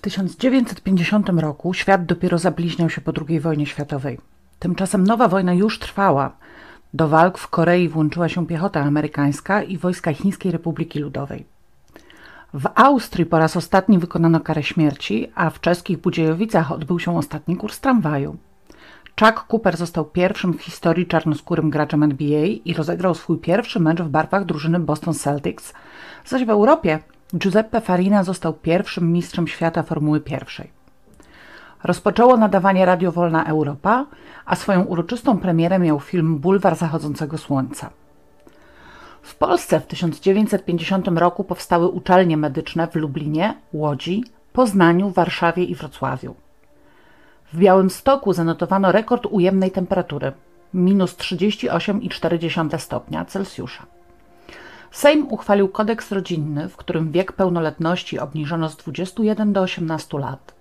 1950 roku świat dopiero zabliźniał się po II wojnie światowej. Tymczasem nowa wojna już trwała. Do walk w Korei włączyła się piechota amerykańska i wojska Chińskiej Republiki Ludowej. W Austrii po raz ostatni wykonano karę śmierci, a w czeskich Budziejowicach odbył się ostatni kurs tramwaju. Chuck Cooper został pierwszym w historii czarnoskórym graczem NBA i rozegrał swój pierwszy mecz w barwach drużyny Boston Celtics, zaś w Europie Giuseppe Farina został pierwszym mistrzem świata Formuły pierwszej. Rozpoczęło nadawanie Radio Wolna Europa, a swoją uroczystą premierę miał film Bulwar zachodzącego słońca. W Polsce w 1950 roku powstały uczelnie medyczne w Lublinie, Łodzi, Poznaniu, Warszawie i Wrocławiu. W Białymstoku zanotowano rekord ujemnej temperatury minus 38,4 stopnia Celsjusza. Sejm uchwalił kodeks rodzinny, w którym wiek pełnoletności obniżono z 21 do 18 lat.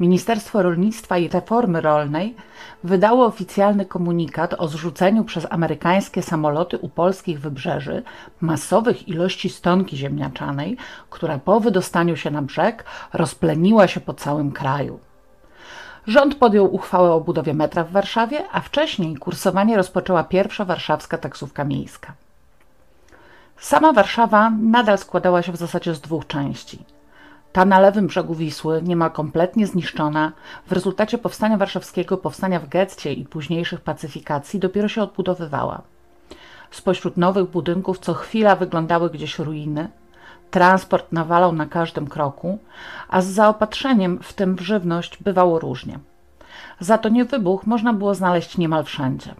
Ministerstwo Rolnictwa i Reformy Rolnej wydało oficjalny komunikat o zrzuceniu przez amerykańskie samoloty u polskich wybrzeży masowych ilości stonki ziemniaczanej, która po wydostaniu się na brzeg rozpleniła się po całym kraju. Rząd podjął uchwałę o budowie metra w Warszawie, a wcześniej kursowanie rozpoczęła pierwsza warszawska taksówka miejska. Sama Warszawa nadal składała się w zasadzie z dwóch części. Ta na lewym brzegu Wisły, niemal kompletnie zniszczona, w rezultacie powstania warszawskiego, powstania w getcie i późniejszych pacyfikacji dopiero się odbudowywała. Spośród nowych budynków co chwila wyglądały gdzieś ruiny, transport nawalał na każdym kroku, a z zaopatrzeniem, w tym w żywność, bywało różnie. Za to nie wybuch można było znaleźć niemal wszędzie.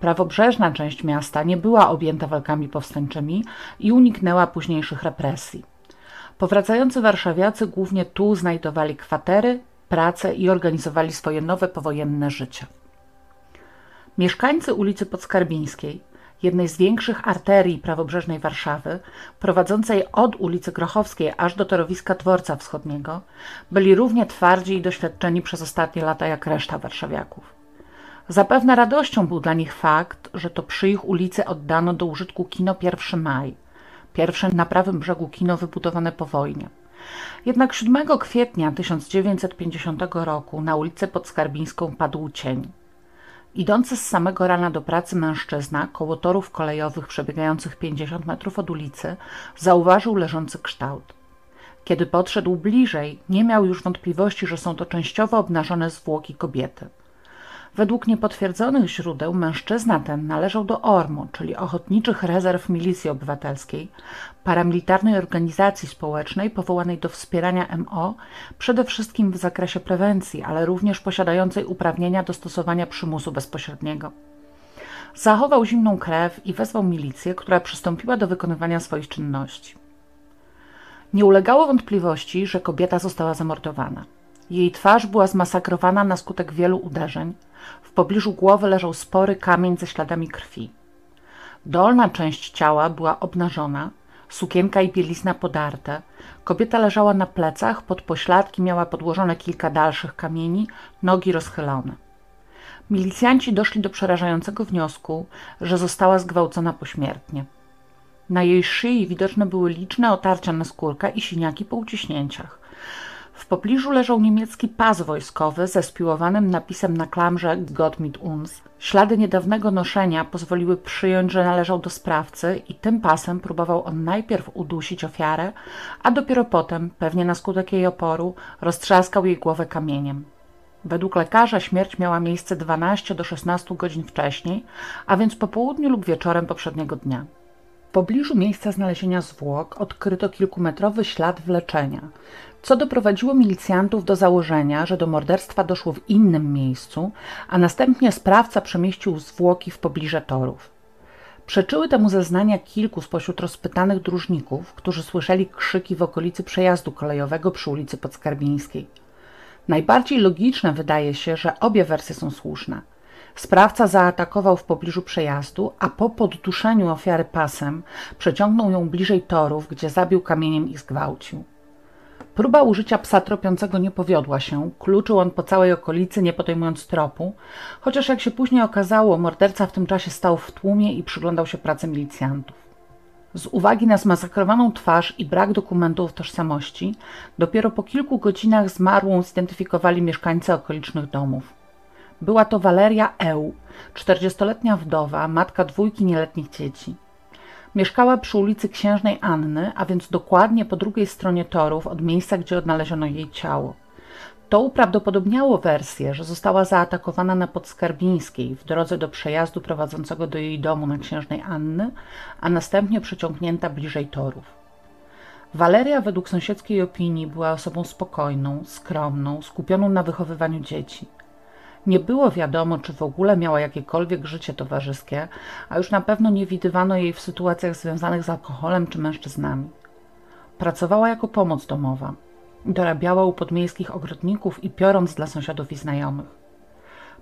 Prawobrzeżna część miasta nie była objęta walkami powstańczymi i uniknęła późniejszych represji. Powracający warszawiacy głównie tu znajdowali kwatery, pracę i organizowali swoje nowe powojenne życie. Mieszkańcy ulicy Podskarbińskiej, jednej z większych arterii prawobrzeżnej Warszawy, prowadzącej od ulicy Grochowskiej aż do torowiska Dworca Wschodniego, byli równie twardzi i doświadczeni przez ostatnie lata jak reszta warszawiaków. Zapewne radością był dla nich fakt, że to przy ich ulicy oddano do użytku kino 1 Maj, pierwsze na prawym brzegu kino wybudowane po wojnie. Jednak 7 kwietnia 1950 roku na ulicę Podskarbińską padł cień. Idący z samego rana do pracy mężczyzna koło torów kolejowych przebiegających 50 metrów od ulicy zauważył leżący kształt. Kiedy podszedł bliżej, nie miał już wątpliwości, że są to częściowo obnażone zwłoki kobiety. Według niepotwierdzonych źródeł mężczyzna ten należał do ORMO, czyli Ochotniczych Rezerw Milicji Obywatelskiej, paramilitarnej organizacji społecznej powołanej do wspierania MO, przede wszystkim w zakresie prewencji, ale również posiadającej uprawnienia do stosowania przymusu bezpośredniego. Zachował zimną krew i wezwał milicję, która przystąpiła do wykonywania swoich czynności. Nie ulegało wątpliwości, że kobieta została zamordowana. Jej twarz była zmasakrowana na skutek wielu uderzeń. W pobliżu głowy leżał spory kamień ze śladami krwi. Dolna część ciała była obnażona, sukienka i bielizna podarte. Kobieta leżała na plecach, pod pośladki miała podłożone kilka dalszych kamieni, nogi rozchylone. Milicjanci doszli do przerażającego wniosku, że została zgwałcona pośmiertnie. Na jej szyi widoczne były liczne otarcia na skórka i siniaki po uciśnięciach. W pobliżu leżał niemiecki pas wojskowy ze spiłowanym napisem na klamrze Gott mit uns. Ślady niedawnego noszenia pozwoliły przyjąć, że należał do sprawcy i tym pasem próbował on najpierw udusić ofiarę, a dopiero potem, pewnie na skutek jej oporu, roztrzaskał jej głowę kamieniem. Według lekarza śmierć miała miejsce 12 do 16 godzin wcześniej, a więc po południu lub wieczorem poprzedniego dnia. W pobliżu miejsca znalezienia zwłok odkryto kilkumetrowy ślad wleczenia, co doprowadziło milicjantów do założenia, że do morderstwa doszło w innym miejscu, a następnie sprawca przemieścił zwłoki w pobliże torów. Przeczyły temu zeznania kilku spośród rozpytanych dróżników, którzy słyszeli krzyki w okolicy przejazdu kolejowego przy ulicy Podskarbińskiej. Najbardziej logiczne wydaje się, że obie wersje są słuszne. Sprawca zaatakował w pobliżu przejazdu, a po podduszeniu ofiary pasem przeciągnął ją bliżej torów, gdzie zabił kamieniem i zgwałcił. Próba użycia psa tropiącego nie powiodła się, kluczył on po całej okolicy, nie podejmując tropu, chociaż jak się później okazało, morderca w tym czasie stał w tłumie i przyglądał się pracy milicjantów. Z uwagi na zmasakrowaną twarz i brak dokumentów tożsamości, dopiero po kilku godzinach zmarłą zidentyfikowali mieszkańcy okolicznych domów. Była to Waleria Eł, czterdziestoletnia wdowa, matka dwójki nieletnich dzieci. Mieszkała przy ulicy Księżnej Anny, a więc dokładnie po drugiej stronie torów od miejsca, gdzie odnaleziono jej ciało. To uprawdopodobniało wersję, że została zaatakowana na Podskarbińskiej w drodze do przejazdu prowadzącego do jej domu na Księżnej Anny, a następnie przeciągnięta bliżej torów. Waleria według sąsiedzkiej opinii była osobą spokojną, skromną, skupioną na wychowywaniu dzieci. Nie było wiadomo, czy w ogóle miała jakiekolwiek życie towarzyskie, a już na pewno nie widywano jej w sytuacjach związanych z alkoholem czy mężczyznami. Pracowała jako pomoc domowa. Dorabiała u podmiejskich ogrodników i piorąc dla sąsiadów i znajomych.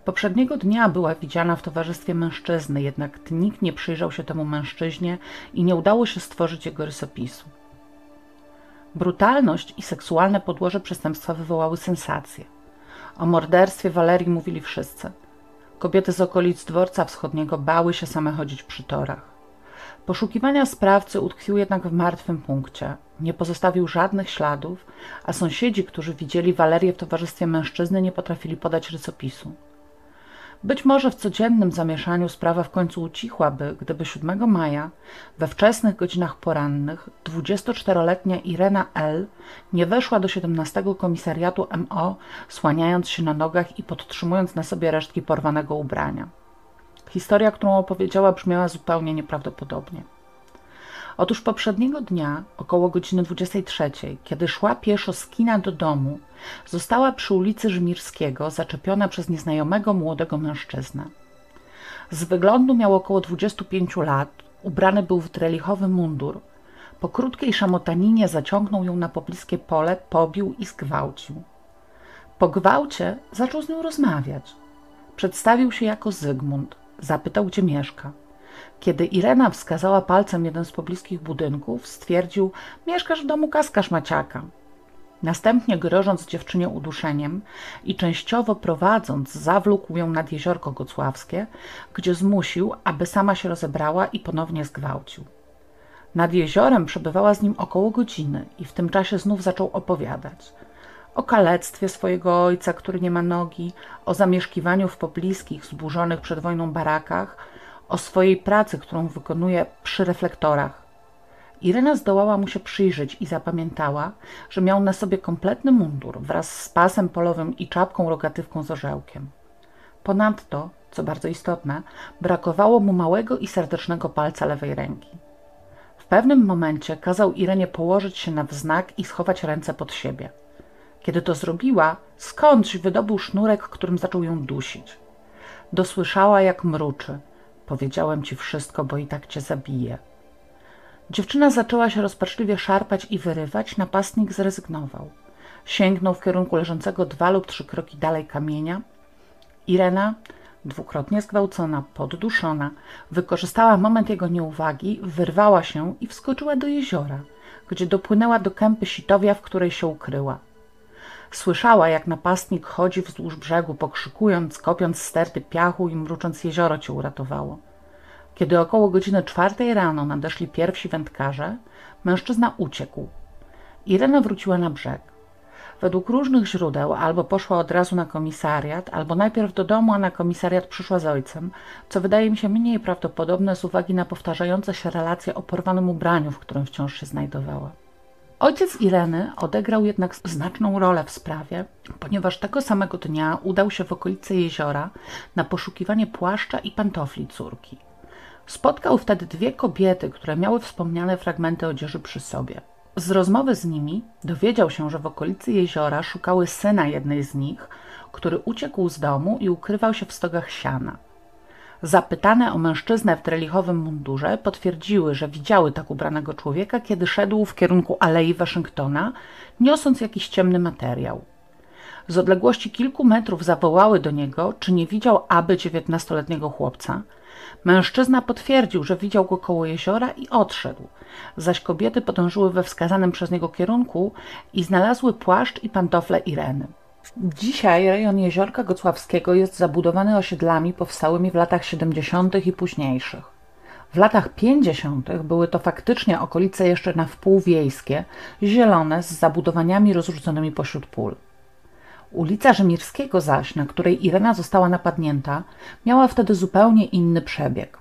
Poprzedniego dnia była widziana w towarzystwie mężczyzny, jednak nikt nie przyjrzał się temu mężczyźnie i nie udało się stworzyć jego rysopisu. Brutalność i seksualne podłoże przestępstwa wywołały sensację. O morderstwie Walerii mówili wszyscy. Kobiety z okolic dworca wschodniego bały się same chodzić przy torach. Poszukiwania sprawcy utkwiły jednak w martwym punkcie. Nie pozostawił żadnych śladów, a sąsiedzi, którzy widzieli Walerię w towarzystwie mężczyzny, nie potrafili podać rysopisu. Być może w codziennym zamieszaniu sprawa w końcu ucichłaby, gdyby 7 maja, we wczesnych godzinach porannych, 24-letnia Irena L. nie weszła do 17 komisariatu MO, słaniając się na nogach i podtrzymując na sobie resztki porwanego ubrania. Historia, którą opowiedziała, brzmiała zupełnie nieprawdopodobnie. Otóż poprzedniego dnia, około godziny 23, kiedy szła pieszo z kina do domu, została przy ulicy Żmirskiego zaczepiona przez nieznajomego młodego mężczyznę. Z wyglądu miał około 25 lat, ubrany był w drelichowy mundur. Po krótkiej szamotaninie zaciągnął ją na pobliskie pole, pobił i zgwałcił. Po gwałcie zaczął z nią rozmawiać. Przedstawił się jako Zygmunt, Zapytał, gdzie mieszka. Kiedy Irena wskazała palcem jeden z pobliskich budynków, stwierdził: Mieszkasz w domu kaskarz Maciaka. Następnie, grożąc dziewczynie uduszeniem i częściowo prowadząc, zawlókł ją nad jeziorko gocławskie, gdzie zmusił, aby sama się rozebrała i ponownie zgwałcił. Nad jeziorem przebywała z nim około godziny i w tym czasie znów zaczął opowiadać o kalectwie swojego ojca, który nie ma nogi, o zamieszkiwaniu w pobliskich, zburzonych przed wojną barakach, o swojej pracy, którą wykonuje przy reflektorach. Irena zdołała mu się przyjrzeć i zapamiętała, że miał na sobie kompletny mundur wraz z pasem polowym i czapką rogatywką z orzełkiem. Ponadto, co bardzo istotne, brakowało mu małego i serdecznego palca lewej ręki. W pewnym momencie kazał Irenie położyć się na wznak i schować ręce pod siebie – kiedy to zrobiła, skądś wydobył sznurek, którym zaczął ją dusić. Dosłyszała, jak mruczy. Powiedziałem ci wszystko, bo i tak cię zabiję. Dziewczyna zaczęła się rozpaczliwie szarpać i wyrywać, napastnik zrezygnował. Sięgnął w kierunku leżącego dwa lub trzy kroki dalej kamienia. Irena, dwukrotnie zgwałcona, podduszona, wykorzystała moment jego nieuwagi, wyrwała się i wskoczyła do jeziora, gdzie dopłynęła do kępy sitowia, w której się ukryła. Słyszała, jak napastnik chodzi wzdłuż brzegu, pokrzykując, kopiąc sterty piachu i mrucząc jezioro cię uratowało. Kiedy około godziny czwartej rano nadeszli pierwsi wędkarze, mężczyzna uciekł. Irena wróciła na brzeg. Według różnych źródeł albo poszła od razu na komisariat, albo najpierw do domu, a na komisariat przyszła z ojcem, co wydaje mi się mniej prawdopodobne z uwagi na powtarzające się relacje o porwanym ubraniu, w którym wciąż się znajdowała. Ojciec Ireny odegrał jednak znaczną rolę w sprawie, ponieważ tego samego dnia udał się w okolice jeziora na poszukiwanie płaszcza i pantofli córki. Spotkał wtedy dwie kobiety, które miały wspomniane fragmenty odzieży przy sobie. Z rozmowy z nimi dowiedział się, że w okolicy jeziora szukały syna jednej z nich, który uciekł z domu i ukrywał się w stogach siana. Zapytane o mężczyznę w trelichowym mundurze potwierdziły, że widziały tak ubranego człowieka, kiedy szedł w kierunku Alei Waszyngtona, niosąc jakiś ciemny materiał. Z odległości kilku metrów zawołały do niego, czy nie widział aby dziewiętnastoletniego chłopca. Mężczyzna potwierdził, że widział go koło jeziora i odszedł, zaś kobiety podążyły we wskazanym przez niego kierunku i znalazły płaszcz i pantofle Ireny. Dzisiaj rejon Jeziorka Gocławskiego jest zabudowany osiedlami powstałymi w latach 70. i późniejszych. W latach 50. były to faktycznie okolice jeszcze na wpół wiejskie, zielone, z zabudowaniami rozrzuconymi pośród pól. Ulica Rzymirskiego zaś, na której Irena została napadnięta, miała wtedy zupełnie inny przebieg.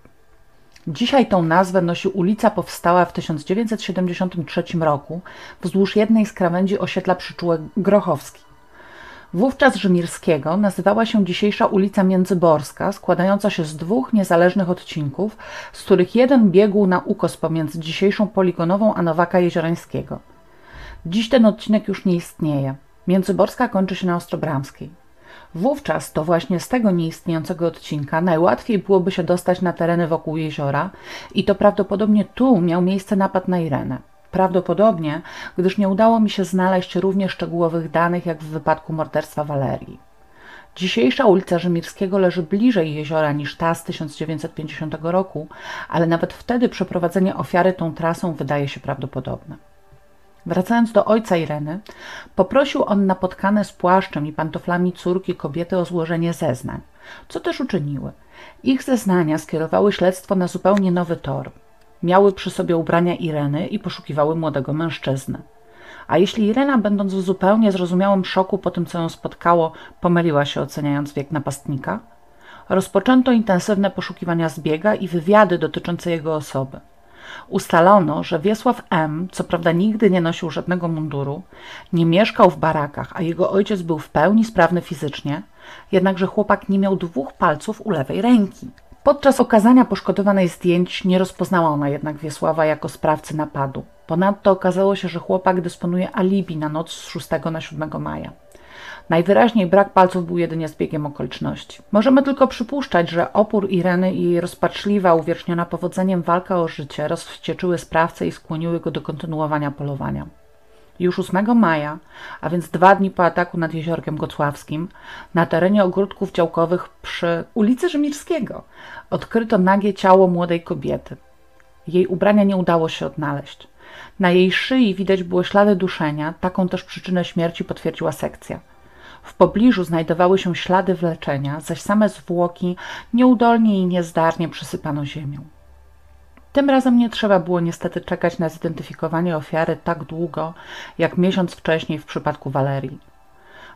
Dzisiaj tą nazwę nosi ulica powstała w 1973 roku wzdłuż jednej z krawędzi osiedla Przyczółek Grochowski. Wówczas Rzymirskiego nazywała się dzisiejsza ulica Międzyborska, składająca się z dwóch niezależnych odcinków, z których jeden biegł na ukos pomiędzy dzisiejszą poligonową a Nowaka Jeziorańskiego. Dziś ten odcinek już nie istnieje. Międzyborska kończy się na Ostrobramskiej. Wówczas to właśnie z tego nieistniejącego odcinka najłatwiej byłoby się dostać na tereny wokół jeziora i to prawdopodobnie tu miał miejsce napad na Irenę. Prawdopodobnie, gdyż nie udało mi się znaleźć równie szczegółowych danych jak w wypadku morderstwa Walerii. Dzisiejsza ulica Rzymirskiego leży bliżej jeziora niż ta z 1950 roku, ale nawet wtedy przeprowadzenie ofiary tą trasą wydaje się prawdopodobne. Wracając do ojca Ireny, poprosił on napotkane z płaszczem i pantoflami córki kobiety o złożenie zeznań, co też uczyniły. Ich zeznania skierowały śledztwo na zupełnie nowy tor. Miały przy sobie ubrania Ireny i poszukiwały młodego mężczyzny. A jeśli Irena, będąc w zupełnie zrozumiałym szoku po tym, co ją spotkało, pomyliła się oceniając wiek napastnika? Rozpoczęto intensywne poszukiwania zbiega i wywiady dotyczące jego osoby. Ustalono, że Wiesław M., co prawda nigdy nie nosił żadnego munduru, nie mieszkał w barakach, a jego ojciec był w pełni sprawny fizycznie, jednakże chłopak nie miał dwóch palców u lewej ręki. Podczas okazania poszkodowanej zdjęć nie rozpoznała ona jednak Wiesława jako sprawcy napadu. Ponadto okazało się, że chłopak dysponuje alibi na noc z 6 na 7 maja. Najwyraźniej brak palców był jedynie zbiegiem okoliczności. Możemy tylko przypuszczać, że opór Ireny i jej rozpaczliwa, uwieczniona powodzeniem walka o życie rozwścieczyły sprawcę i skłoniły go do kontynuowania polowania. Już 8 maja, a więc dwa dni po ataku nad Jeziorkiem Gocławskim, na terenie ogródków działkowych przy ulicy Rzymirskiego odkryto nagie ciało młodej kobiety. Jej ubrania nie udało się odnaleźć. Na jej szyi widać było ślady duszenia, taką też przyczynę śmierci potwierdziła sekcja. W pobliżu znajdowały się ślady wleczenia, zaś same zwłoki nieudolnie i niezdarnie przysypano ziemią. Tym razem nie trzeba było niestety czekać na zidentyfikowanie ofiary tak długo, jak miesiąc wcześniej w przypadku Walerii.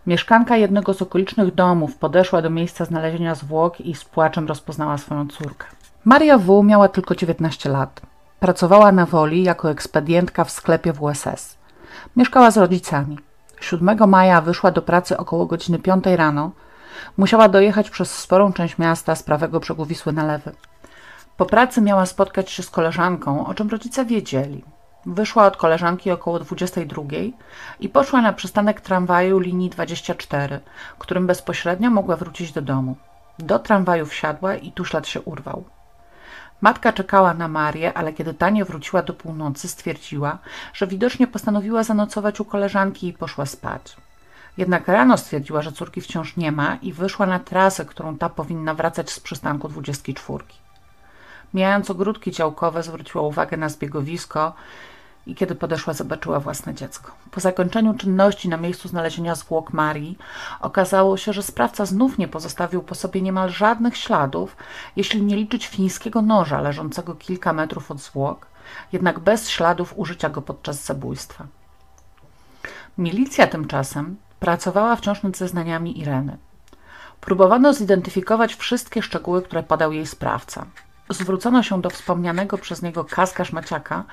Mieszkanka jednego z okolicznych domów podeszła do miejsca znalezienia zwłok i z płaczem rozpoznała swoją córkę. Maria W. miała tylko 19 lat. Pracowała na woli jako ekspedientka w sklepie WSS. Mieszkała z rodzicami. 7 maja wyszła do pracy około godziny 5 rano. Musiała dojechać przez sporą część miasta z prawego brzegu Wisły na lewy. Po pracy miała spotkać się z koleżanką, o czym rodzice wiedzieli. Wyszła od koleżanki około 22 i poszła na przystanek tramwaju linii 24, którym bezpośrednio mogła wrócić do domu. Do tramwaju wsiadła i tu ślad się urwał. Matka czekała na Marię, ale kiedy ta nie wróciła do północy, stwierdziła, że widocznie postanowiła zanocować u koleżanki i poszła spać. Jednak rano stwierdziła, że córki wciąż nie ma i wyszła na trasę, którą ta powinna wracać z przystanku 24. Mijając ogródki działkowe, zwróciła uwagę na zbiegowisko i kiedy podeszła, zobaczyła własne dziecko. Po zakończeniu czynności na miejscu znalezienia zwłok Marii, okazało się, że sprawca znów nie pozostawił po sobie niemal żadnych śladów, jeśli nie liczyć fińskiego noża leżącego kilka metrów od zwłok, jednak bez śladów użycia go podczas zabójstwa. Milicja tymczasem pracowała wciąż nad zeznaniami Ireny. Próbowano zidentyfikować wszystkie szczegóły, które podał jej sprawca zwrócono się do wspomnianego przez niego Kaska Szmaciaka,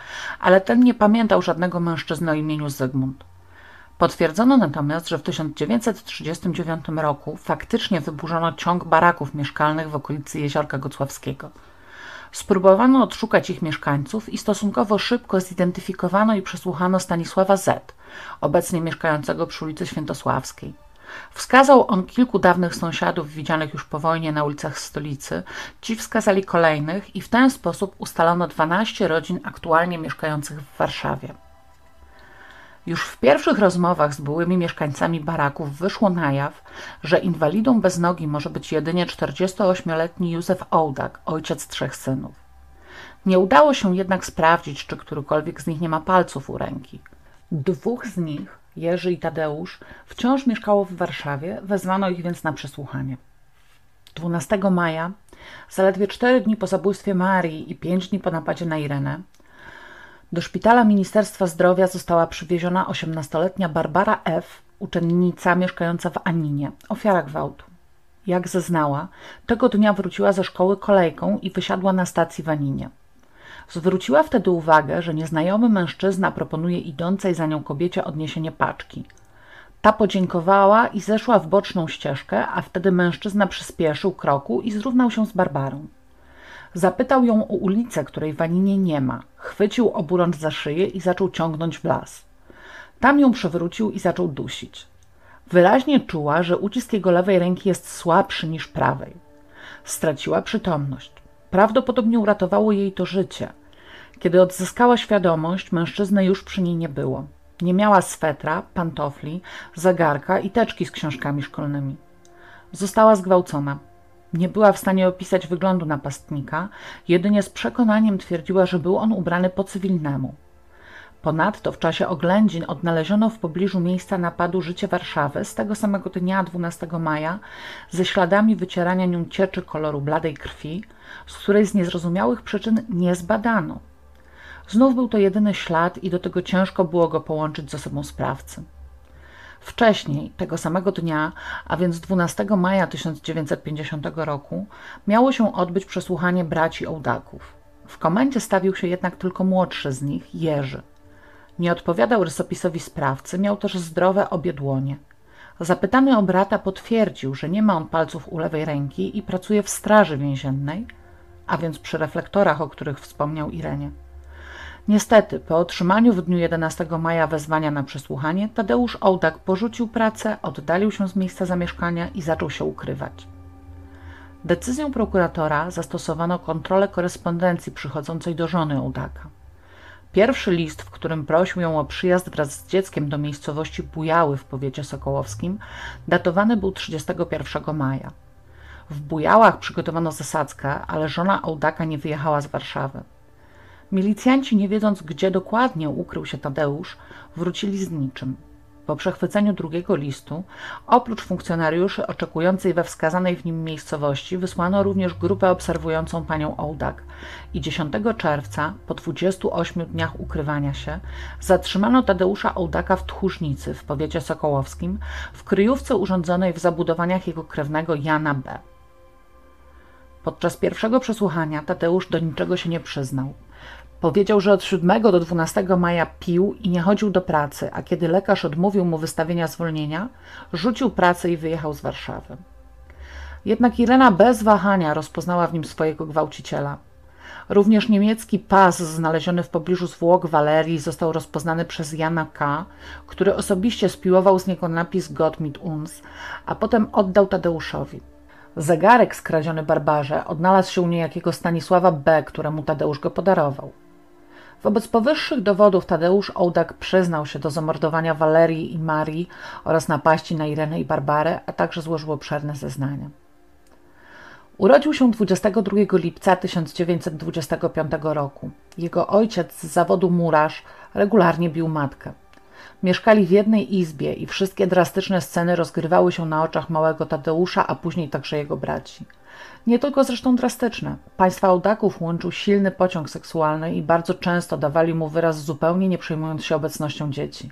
ale ten nie pamiętał żadnego mężczyzny o imieniu Zygmunt. Potwierdzono natomiast, że w 1939 roku faktycznie wyburzono ciąg baraków mieszkalnych w okolicy Jeziorka Gocławskiego. Spróbowano odszukać ich mieszkańców i stosunkowo szybko zidentyfikowano i przesłuchano Stanisława Z., obecnie mieszkającego przy ulicy Świętosławskiej. Wskazał on kilku dawnych sąsiadów widzianych już po wojnie na ulicach stolicy. Ci wskazali kolejnych i w ten sposób ustalono 12 rodzin aktualnie mieszkających w Warszawie. Już w pierwszych rozmowach z byłymi mieszkańcami baraków wyszło na jaw, że inwalidą bez nogi może być jedynie 48-letni Józef Ołdak, ojciec trzech synów. Nie udało się jednak sprawdzić, czy którykolwiek z nich nie ma palców u ręki. Dwóch z nich Jerzy i Tadeusz, wciąż mieszkało w Warszawie, wezwano ich więc na przesłuchanie. 12 maja, zaledwie 4 dni po zabójstwie Marii i 5 dni po napadzie na Irenę, do szpitala Ministerstwa Zdrowia została przywieziona 18-letnia Barbara F., uczennica mieszkająca w Aninie, ofiara gwałtu. Jak zeznała, tego dnia wróciła ze szkoły kolejką i wysiadła na stacji w Aninie. Zwróciła wtedy uwagę, że nieznajomy mężczyzna proponuje idącej za nią kobiecie odniesienie paczki. Ta podziękowała i zeszła w boczną ścieżkę, a wtedy mężczyzna przyspieszył kroku i zrównał się z Barbarą. Zapytał ją o ulicę, której w Aninie nie ma. Chwycił oburącz za szyję i zaczął ciągnąć w las. Tam ją przewrócił i zaczął dusić. Wyraźnie czuła, że ucisk jego lewej ręki jest słabszy niż prawej. Straciła przytomność. Prawdopodobnie uratowało jej to życie. Kiedy odzyskała świadomość, mężczyzny już przy niej nie było. Nie miała swetra, pantofli, zegarka i teczki z książkami szkolnymi. Została zgwałcona. Nie była w stanie opisać wyglądu napastnika, jedynie z przekonaniem twierdziła, że był on ubrany po cywilnemu. Ponadto w czasie oględzin odnaleziono w pobliżu miejsca napadu życie Warszawy z tego samego dnia 12 maja ze śladami wycierania nią cieczy koloru bladej krwi, z której z niezrozumiałych przyczyn nie zbadano. Znów był to jedyny ślad i do tego ciężko było go połączyć z osobą sprawcy. Wcześniej, tego samego dnia, a więc 12 maja 1950 roku, miało się odbyć przesłuchanie braci Ołdaków. W komendzie stawił się jednak tylko młodszy z nich, Jerzy. Nie odpowiadał rysopisowi sprawcy, miał też zdrowe obie dłonie. Zapytany o brata potwierdził, że nie ma on palców u lewej ręki i pracuje w straży więziennej, a więc przy reflektorach, o których wspomniał Irenie. Niestety, po otrzymaniu w dniu 11 maja wezwania na przesłuchanie, Tadeusz Ołdak porzucił pracę, oddalił się z miejsca zamieszkania i zaczął się ukrywać. Decyzją prokuratora zastosowano kontrolę korespondencji przychodzącej do żony Ołdaka. Pierwszy list, w którym prosił ją o przyjazd wraz z dzieckiem do miejscowości Bujały w powiecie sokołowskim, datowany był 31 maja. W Bujałach przygotowano zasadzkę, ale żona Ołdaka nie wyjechała z Warszawy. Milicjanci, nie wiedząc gdzie dokładnie ukrył się Tadeusz, wrócili z niczym. Po przechwyceniu drugiego listu, oprócz funkcjonariuszy oczekującej we wskazanej w nim miejscowości, wysłano również grupę obserwującą panią Ołdak i 10 czerwca, po 28 dniach ukrywania się, zatrzymano Tadeusza Ołdaka w Tchórznicy w powiecie sokołowskim, w kryjówce urządzonej w zabudowaniach jego krewnego Jana B. Podczas pierwszego przesłuchania Tadeusz do niczego się nie przyznał. Powiedział, że od 7 do 12 maja pił i nie chodził do pracy, a kiedy lekarz odmówił mu wystawienia zwolnienia, rzucił pracę i wyjechał z Warszawy. Jednak Irena bez wahania rozpoznała w nim swojego gwałciciela. Również niemiecki pas znaleziony w pobliżu zwłok Walerii został rozpoznany przez Jana K., który osobiście spiłował z niego napis Gott mit uns, a potem oddał Tadeuszowi. Zegarek skradziony Barbarze odnalazł się u niejakiego Stanisława B., któremu Tadeusz go podarował. Wobec powyższych dowodów Tadeusz Ołdak przyznał się do zamordowania Walerii i Marii oraz napaści na Irenę i Barbarę, a także złożył obszerne zeznania. Urodził się 22 lipca 1925 roku. Jego ojciec z zawodu murarz regularnie bił matkę. Mieszkali w jednej izbie i wszystkie drastyczne sceny rozgrywały się na oczach małego Tadeusza, a później także jego braci. Nie tylko zresztą drastyczne. Państwa Ołdaków łączył silny pociąg seksualny i bardzo często dawali mu wyraz zupełnie nie przejmując się obecnością dzieci.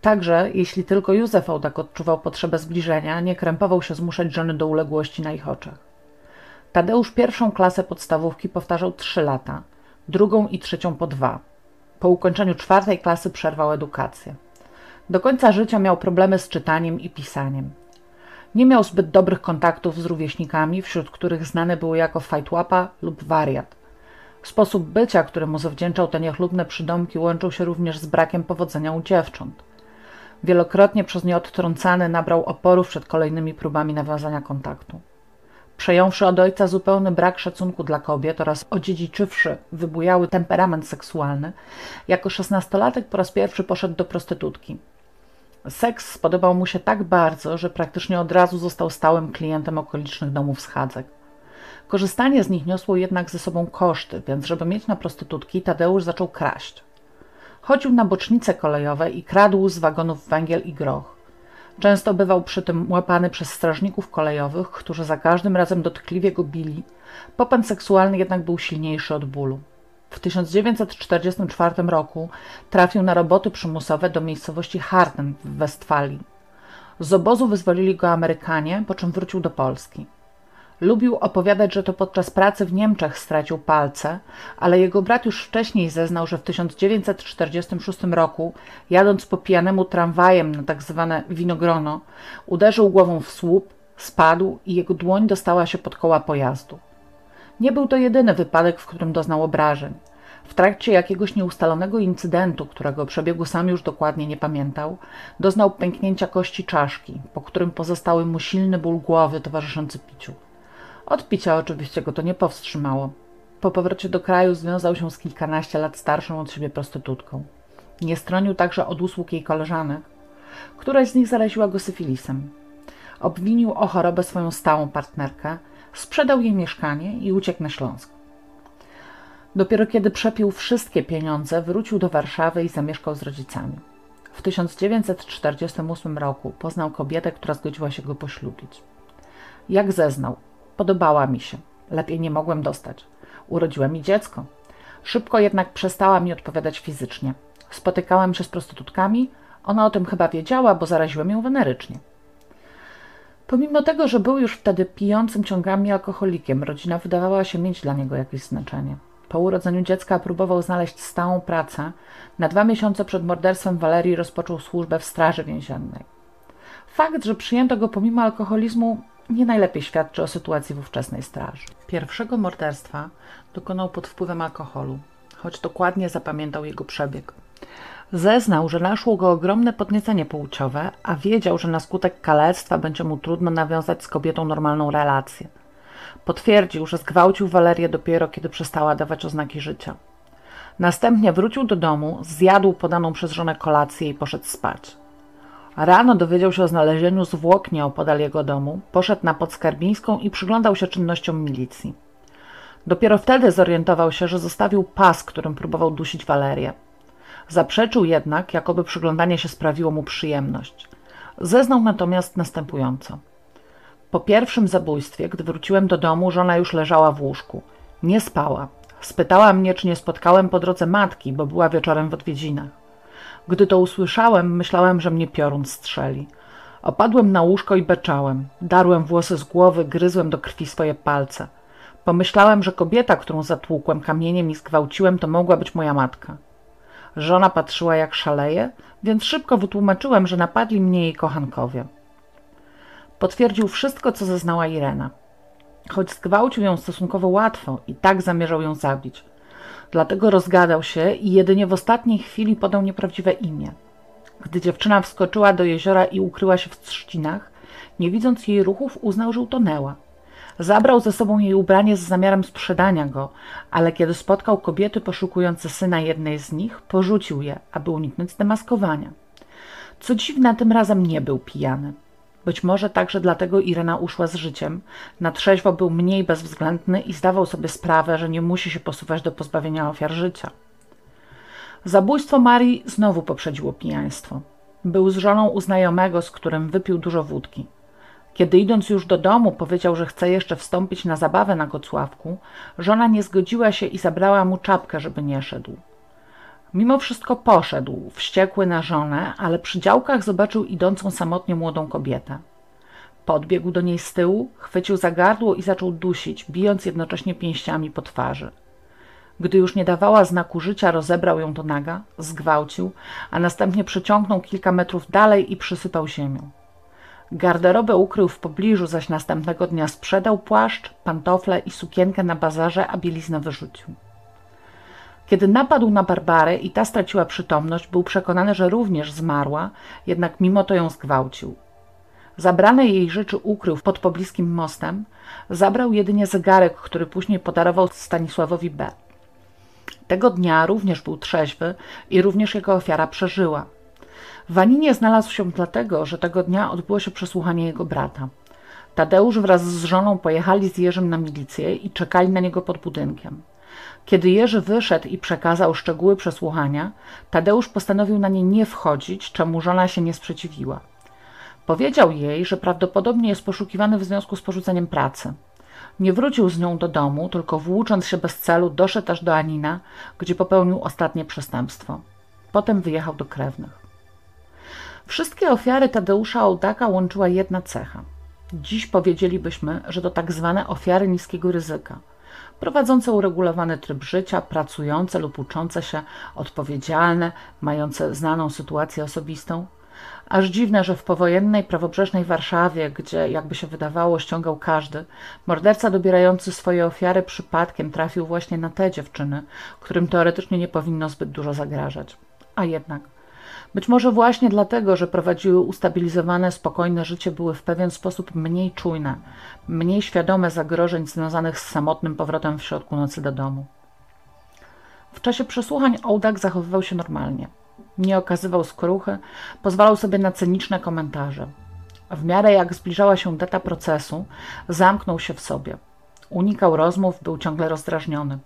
Także, jeśli tylko Józef Ołdak odczuwał potrzebę zbliżenia, nie krępował się zmuszać żony do uległości na ich oczach. Tadeusz pierwszą klasę podstawówki powtarzał trzy lata, drugą i trzecią po dwa. Po ukończeniu czwartej klasy przerwał edukację. Do końca życia miał problemy z czytaniem i pisaniem. Nie miał zbyt dobrych kontaktów z rówieśnikami, wśród których znany był jako fajtłapa lub wariat. Sposób bycia, któremu zawdzięczał te niechlubne przydomki, łączył się również z brakiem powodzenia u dziewcząt. Wielokrotnie przez nie odtrącany nabrał oporów przed kolejnymi próbami nawiązania kontaktu. Przejąwszy od ojca zupełny brak szacunku dla kobiet oraz odziedziczywszy wybujały temperament seksualny, jako szesnastolatek po raz pierwszy poszedł do prostytutki. Seks spodobał mu się tak bardzo, że praktycznie od razu został stałym klientem okolicznych domów schadzek. Korzystanie z nich niosło jednak ze sobą koszty, więc żeby mieć na prostytutki, Tadeusz zaczął kraść. Chodził na bocznice kolejowe i kradł z wagonów węgiel i groch. Często bywał przy tym łapany przez strażników kolejowych, którzy za każdym razem dotkliwie go bili. Popęd seksualny jednak był silniejszy od bólu. W 1944 roku trafił na roboty przymusowe do miejscowości Harden w Westfalii. Z obozu wyzwolili go Amerykanie, po czym wrócił do Polski. Lubił opowiadać, że to podczas pracy w Niemczech stracił palce, ale jego brat już wcześniej zeznał, że w 1946 roku, jadąc po pijanemu tramwajem na tak zwane winogrono, uderzył głową w słup, spadł i jego dłoń dostała się pod koła pojazdu. Nie był to jedyny wypadek, w którym doznał obrażeń. W trakcie jakiegoś nieustalonego incydentu, którego przebiegu sam już dokładnie nie pamiętał, doznał pęknięcia kości czaszki, po którym pozostały mu silny ból głowy towarzyszący piciu. Od picia oczywiście go to nie powstrzymało. Po powrocie do kraju związał się z kilkanaście lat starszą od siebie prostytutką. Nie stronił także od usług jej koleżanek. Któraś z nich zaraziła go syfilisem. Obwinił o chorobę swoją stałą partnerkę, sprzedał jej mieszkanie i uciekł na Śląsk. Dopiero kiedy przepił wszystkie pieniądze, wrócił do Warszawy i zamieszkał z rodzicami. W 1948 roku poznał kobietę, która zgodziła się go poślubić. Jak zeznał, podobała mi się. Lepiej nie mogłem dostać. Urodziła mi dziecko. Szybko jednak przestała mi odpowiadać fizycznie. Spotykałem się z prostytutkami, ona o tym chyba wiedziała, bo zaraziłem ją wenerycznie. Pomimo tego, że był już wtedy pijącym ciągami alkoholikiem, rodzina wydawała się mieć dla niego jakieś znaczenie. Po urodzeniu dziecka próbował znaleźć stałą pracę. Na dwa miesiące przed morderstwem Walerii rozpoczął służbę w Straży Więziennej. Fakt, że przyjęto go pomimo alkoholizmu, nie najlepiej świadczy o sytuacji w ówczesnej straży. Pierwszego morderstwa dokonał pod wpływem alkoholu, choć dokładnie zapamiętał jego przebieg. Zeznał, że naszło go ogromne podniecenie płciowe, a wiedział, że na skutek kalectwa będzie mu trudno nawiązać z kobietą normalną relację. Potwierdził, że zgwałcił Walerię dopiero kiedy przestała dawać oznaki życia. Następnie wrócił do domu, zjadł podaną przez żonę kolację i poszedł spać. Rano dowiedział się o znalezieniu zwłok nieopodal jego domu, poszedł na Podskarbińską i przyglądał się czynnościom milicji. Dopiero wtedy zorientował się, że zostawił pas, którym próbował dusić Walerię. Zaprzeczył jednak, jakoby przyglądanie się sprawiło mu przyjemność. Zeznał natomiast następująco. Po pierwszym zabójstwie, gdy wróciłem do domu, żona już leżała w łóżku. Nie spała. Spytała mnie, czy nie spotkałem po drodze matki, bo była wieczorem w odwiedzinach. Gdy to usłyszałem, myślałem, że mnie piorun strzeli. Opadłem na łóżko i beczałem. Darłem włosy z głowy, gryzłem do krwi swoje palce. Pomyślałem, że kobieta, którą zatłukłem kamieniem i zgwałciłem, to mogła być moja matka. Żona patrzyła jak szaleje, więc szybko wytłumaczyłem, że napadli mnie jej kochankowie. Potwierdził wszystko, co zeznała Irena. Choć zgwałcił ją stosunkowo łatwo i tak zamierzał ją zabić. Dlatego rozgadał się i jedynie w ostatniej chwili podał nieprawdziwe imię. Gdy dziewczyna wskoczyła do jeziora i ukryła się w trzcinach, nie widząc jej ruchów, uznał, że utonęła. Zabrał ze sobą jej ubranie z zamiarem sprzedania go, ale kiedy spotkał kobiety poszukujące syna jednej z nich, porzucił je, aby uniknąć zdemaskowania. Co dziwne, tym razem nie był pijany. Być może także dlatego Irena uszła z życiem. Na trzeźwo był mniej bezwzględny i zdawał sobie sprawę, że nie musi się posuwać do pozbawienia ofiar życia. Zabójstwo Marii znowu poprzedziło pijaństwo. Był z żoną u znajomego, z którym wypił dużo wódki. Kiedy idąc już do domu powiedział, że chce jeszcze wstąpić na zabawę na Gocławku, żona nie zgodziła się i zabrała mu czapkę, żeby nie szedł. Mimo wszystko poszedł, wściekły na żonę, ale przy działkach zobaczył idącą samotnie młodą kobietę. Podbiegł do niej z tyłu, chwycił za gardło i zaczął dusić, bijąc jednocześnie pięściami po twarzy. Gdy już nie dawała znaku życia, rozebrał ją do naga, zgwałcił, a następnie przeciągnął kilka metrów dalej i przysypał ziemią. Garderobę ukrył w pobliżu, zaś następnego dnia sprzedał płaszcz, pantofle i sukienkę na bazarze, a bieliznę wyrzucił. Kiedy napadł na Barbarę i ta straciła przytomność, był przekonany, że również zmarła, jednak mimo to ją zgwałcił. Zabrane jej rzeczy ukrył pod pobliskim mostem, zabrał jedynie zegarek, który później podarował Stanisławowi B. Tego dnia również był trzeźwy i również jego ofiara przeżyła. W Aninie znalazł się dlatego, że tego dnia odbyło się przesłuchanie jego brata. Tadeusz wraz z żoną pojechali z Jerzym na milicję i czekali na niego pod budynkiem. Kiedy Jerzy wyszedł i przekazał szczegóły przesłuchania, Tadeusz postanowił na nie nie wchodzić, czemu żona się nie sprzeciwiła. Powiedział jej, że prawdopodobnie jest poszukiwany w związku z porzuceniem pracy. Nie wrócił z nią do domu, tylko włócząc się bez celu, doszedł aż do Anina, gdzie popełnił ostatnie przestępstwo. Potem wyjechał do krewnych. Wszystkie ofiary Tadeusza Ołdaka łączyła jedna cecha. Dziś powiedzielibyśmy, że to tak zwane ofiary niskiego ryzyka, prowadzące uregulowany tryb życia, pracujące lub uczące się, odpowiedzialne, mające znaną sytuację osobistą. Aż dziwne, że w powojennej, prawobrzeżnej Warszawie, gdzie, jakby się wydawało, ściągał każdy, morderca dobierający swoje ofiary przypadkiem trafił właśnie na te dziewczyny, którym teoretycznie nie powinno zbyt dużo zagrażać. A jednak. Być może właśnie dlatego, że prowadziły ustabilizowane, spokojne życie, były w pewien sposób mniej czujne, mniej świadome zagrożeń związanych z samotnym powrotem w środku nocy do domu. W czasie przesłuchań Ołdak zachowywał się normalnie. Nie okazywał skruchy, pozwalał sobie na cyniczne komentarze. W miarę jak zbliżała się data procesu, zamknął się w sobie. Unikał rozmów, był ciągle rozdrażniony.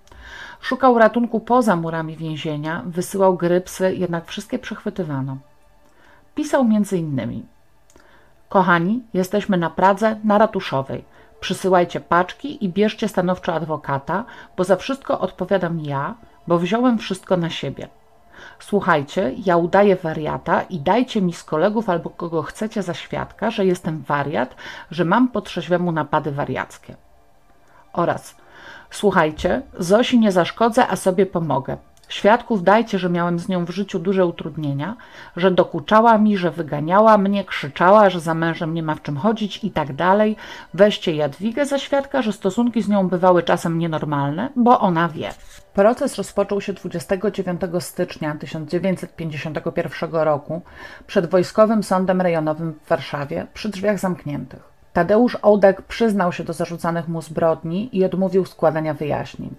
Szukał ratunku poza murami więzienia, wysyłał grypsy, jednak wszystkie przechwytywano. Pisał innymi Kochani, jesteśmy na Pradze, na Ratuszowej. Przysyłajcie paczki i bierzcie stanowczo adwokata, bo za wszystko odpowiadam ja, bo wziąłem wszystko na siebie. Słuchajcie, ja udaję wariata i dajcie mi z kolegów albo kogo chcecie za świadka, że jestem wariat, że mam po trzeźwemu napady wariackie. Oraz Słuchajcie, Zosi nie zaszkodzę, a sobie pomogę. Świadków dajcie, że miałem z nią w życiu duże utrudnienia, że dokuczała mi, że wyganiała mnie, krzyczała, że za mężem nie ma w czym chodzić i tak dalej. Weźcie Jadwigę za świadka, że stosunki z nią bywały czasem nienormalne, bo ona wie. Proces rozpoczął się 29 stycznia 1951 roku przed Wojskowym Sądem Rejonowym w Warszawie przy drzwiach zamkniętych. Tadeusz Ołdek przyznał się do zarzucanych mu zbrodni i odmówił składania wyjaśnień.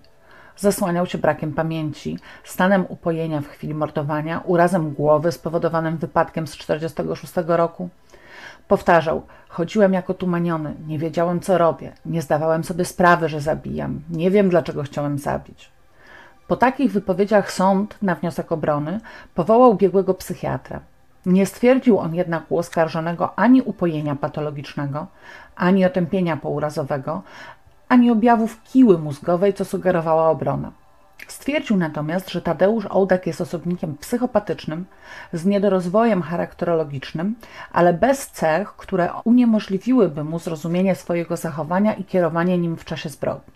Zasłaniał się brakiem pamięci, stanem upojenia w chwili mordowania, urazem głowy spowodowanym wypadkiem z 1946 roku. Powtarzał: Chodziłem jako tumaniony, nie wiedziałem co robię, nie zdawałem sobie sprawy, że zabijam, nie wiem dlaczego chciałem zabić. Po takich wypowiedziach sąd, na wniosek obrony, powołał biegłego psychiatra. Nie stwierdził on jednak u oskarżonego ani upojenia patologicznego, ani otępienia pourazowego, ani objawów kiły mózgowej, co sugerowała obrona. Stwierdził natomiast, że Tadeusz Ołdak jest osobnikiem psychopatycznym, z niedorozwojem charakterologicznym, ale bez cech, które uniemożliwiłyby mu zrozumienie swojego zachowania i kierowanie nim w czasie zbrodni.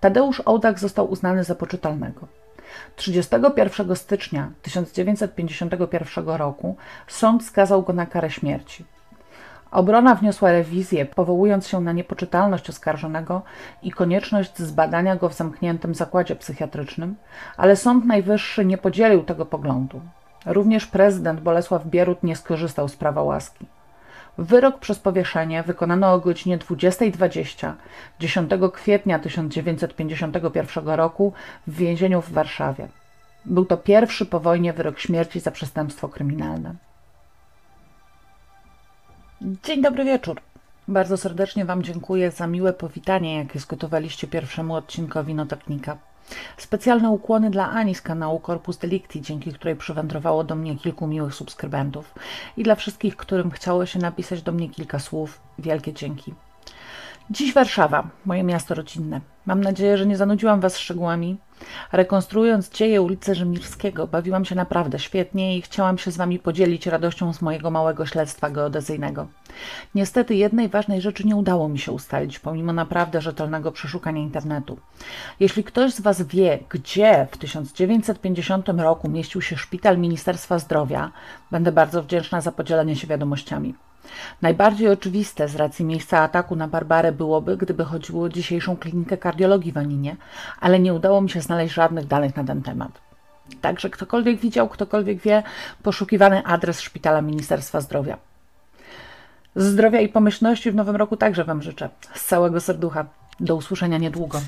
Tadeusz Ołdak został uznany za poczytalnego. 31 stycznia 1951 roku sąd skazał go na karę śmierci. Obrona wniosła rewizję, powołując się na niepoczytalność oskarżonego i konieczność zbadania go w zamkniętym zakładzie psychiatrycznym, ale Sąd Najwyższy nie podzielił tego poglądu. Również prezydent Bolesław Bierut nie skorzystał z prawa łaski. Wyrok przez powieszenie wykonano o godzinie 20.20 10 kwietnia 1951 roku w więzieniu w Warszawie. Był to pierwszy po wojnie wyrok śmierci za przestępstwo kryminalne. Dzień dobry wieczór. Bardzo serdecznie Wam dziękuję za miłe powitanie, jakie zgotowaliście pierwszemu odcinkowi Notatnika. Specjalne ukłony dla Ani z kanału Corpus Delicti, dzięki której przywędrowało do mnie kilku miłych subskrybentów i dla wszystkich, którym chciało się napisać do mnie kilka słów, wielkie dzięki. Dziś Warszawa, moje miasto rodzinne. Mam nadzieję, że nie zanudziłam Was szczegółami. Rekonstruując dzieje ulicy Rzymirskiego, bawiłam się naprawdę świetnie i chciałam się z Wami podzielić radością z mojego małego śledztwa geodezyjnego. Niestety jednej ważnej rzeczy nie udało mi się ustalić, pomimo naprawdę rzetelnego przeszukania internetu. Jeśli ktoś z Was wie, gdzie w 1950 roku mieścił się szpital Ministerstwa Zdrowia, będę bardzo wdzięczna za podzielenie się wiadomościami. Najbardziej oczywiste z racji miejsca ataku na Barbarę byłoby, gdyby chodziło o dzisiejszą klinikę kardiologii w Aninie, ale nie udało mi się znaleźć żadnych danych na ten temat. Także ktokolwiek widział, ktokolwiek wie, poszukiwany adres szpitala Ministerstwa Zdrowia. Zdrowia i pomyślności w nowym roku także Wam życzę. Z całego serducha. Do usłyszenia niedługo.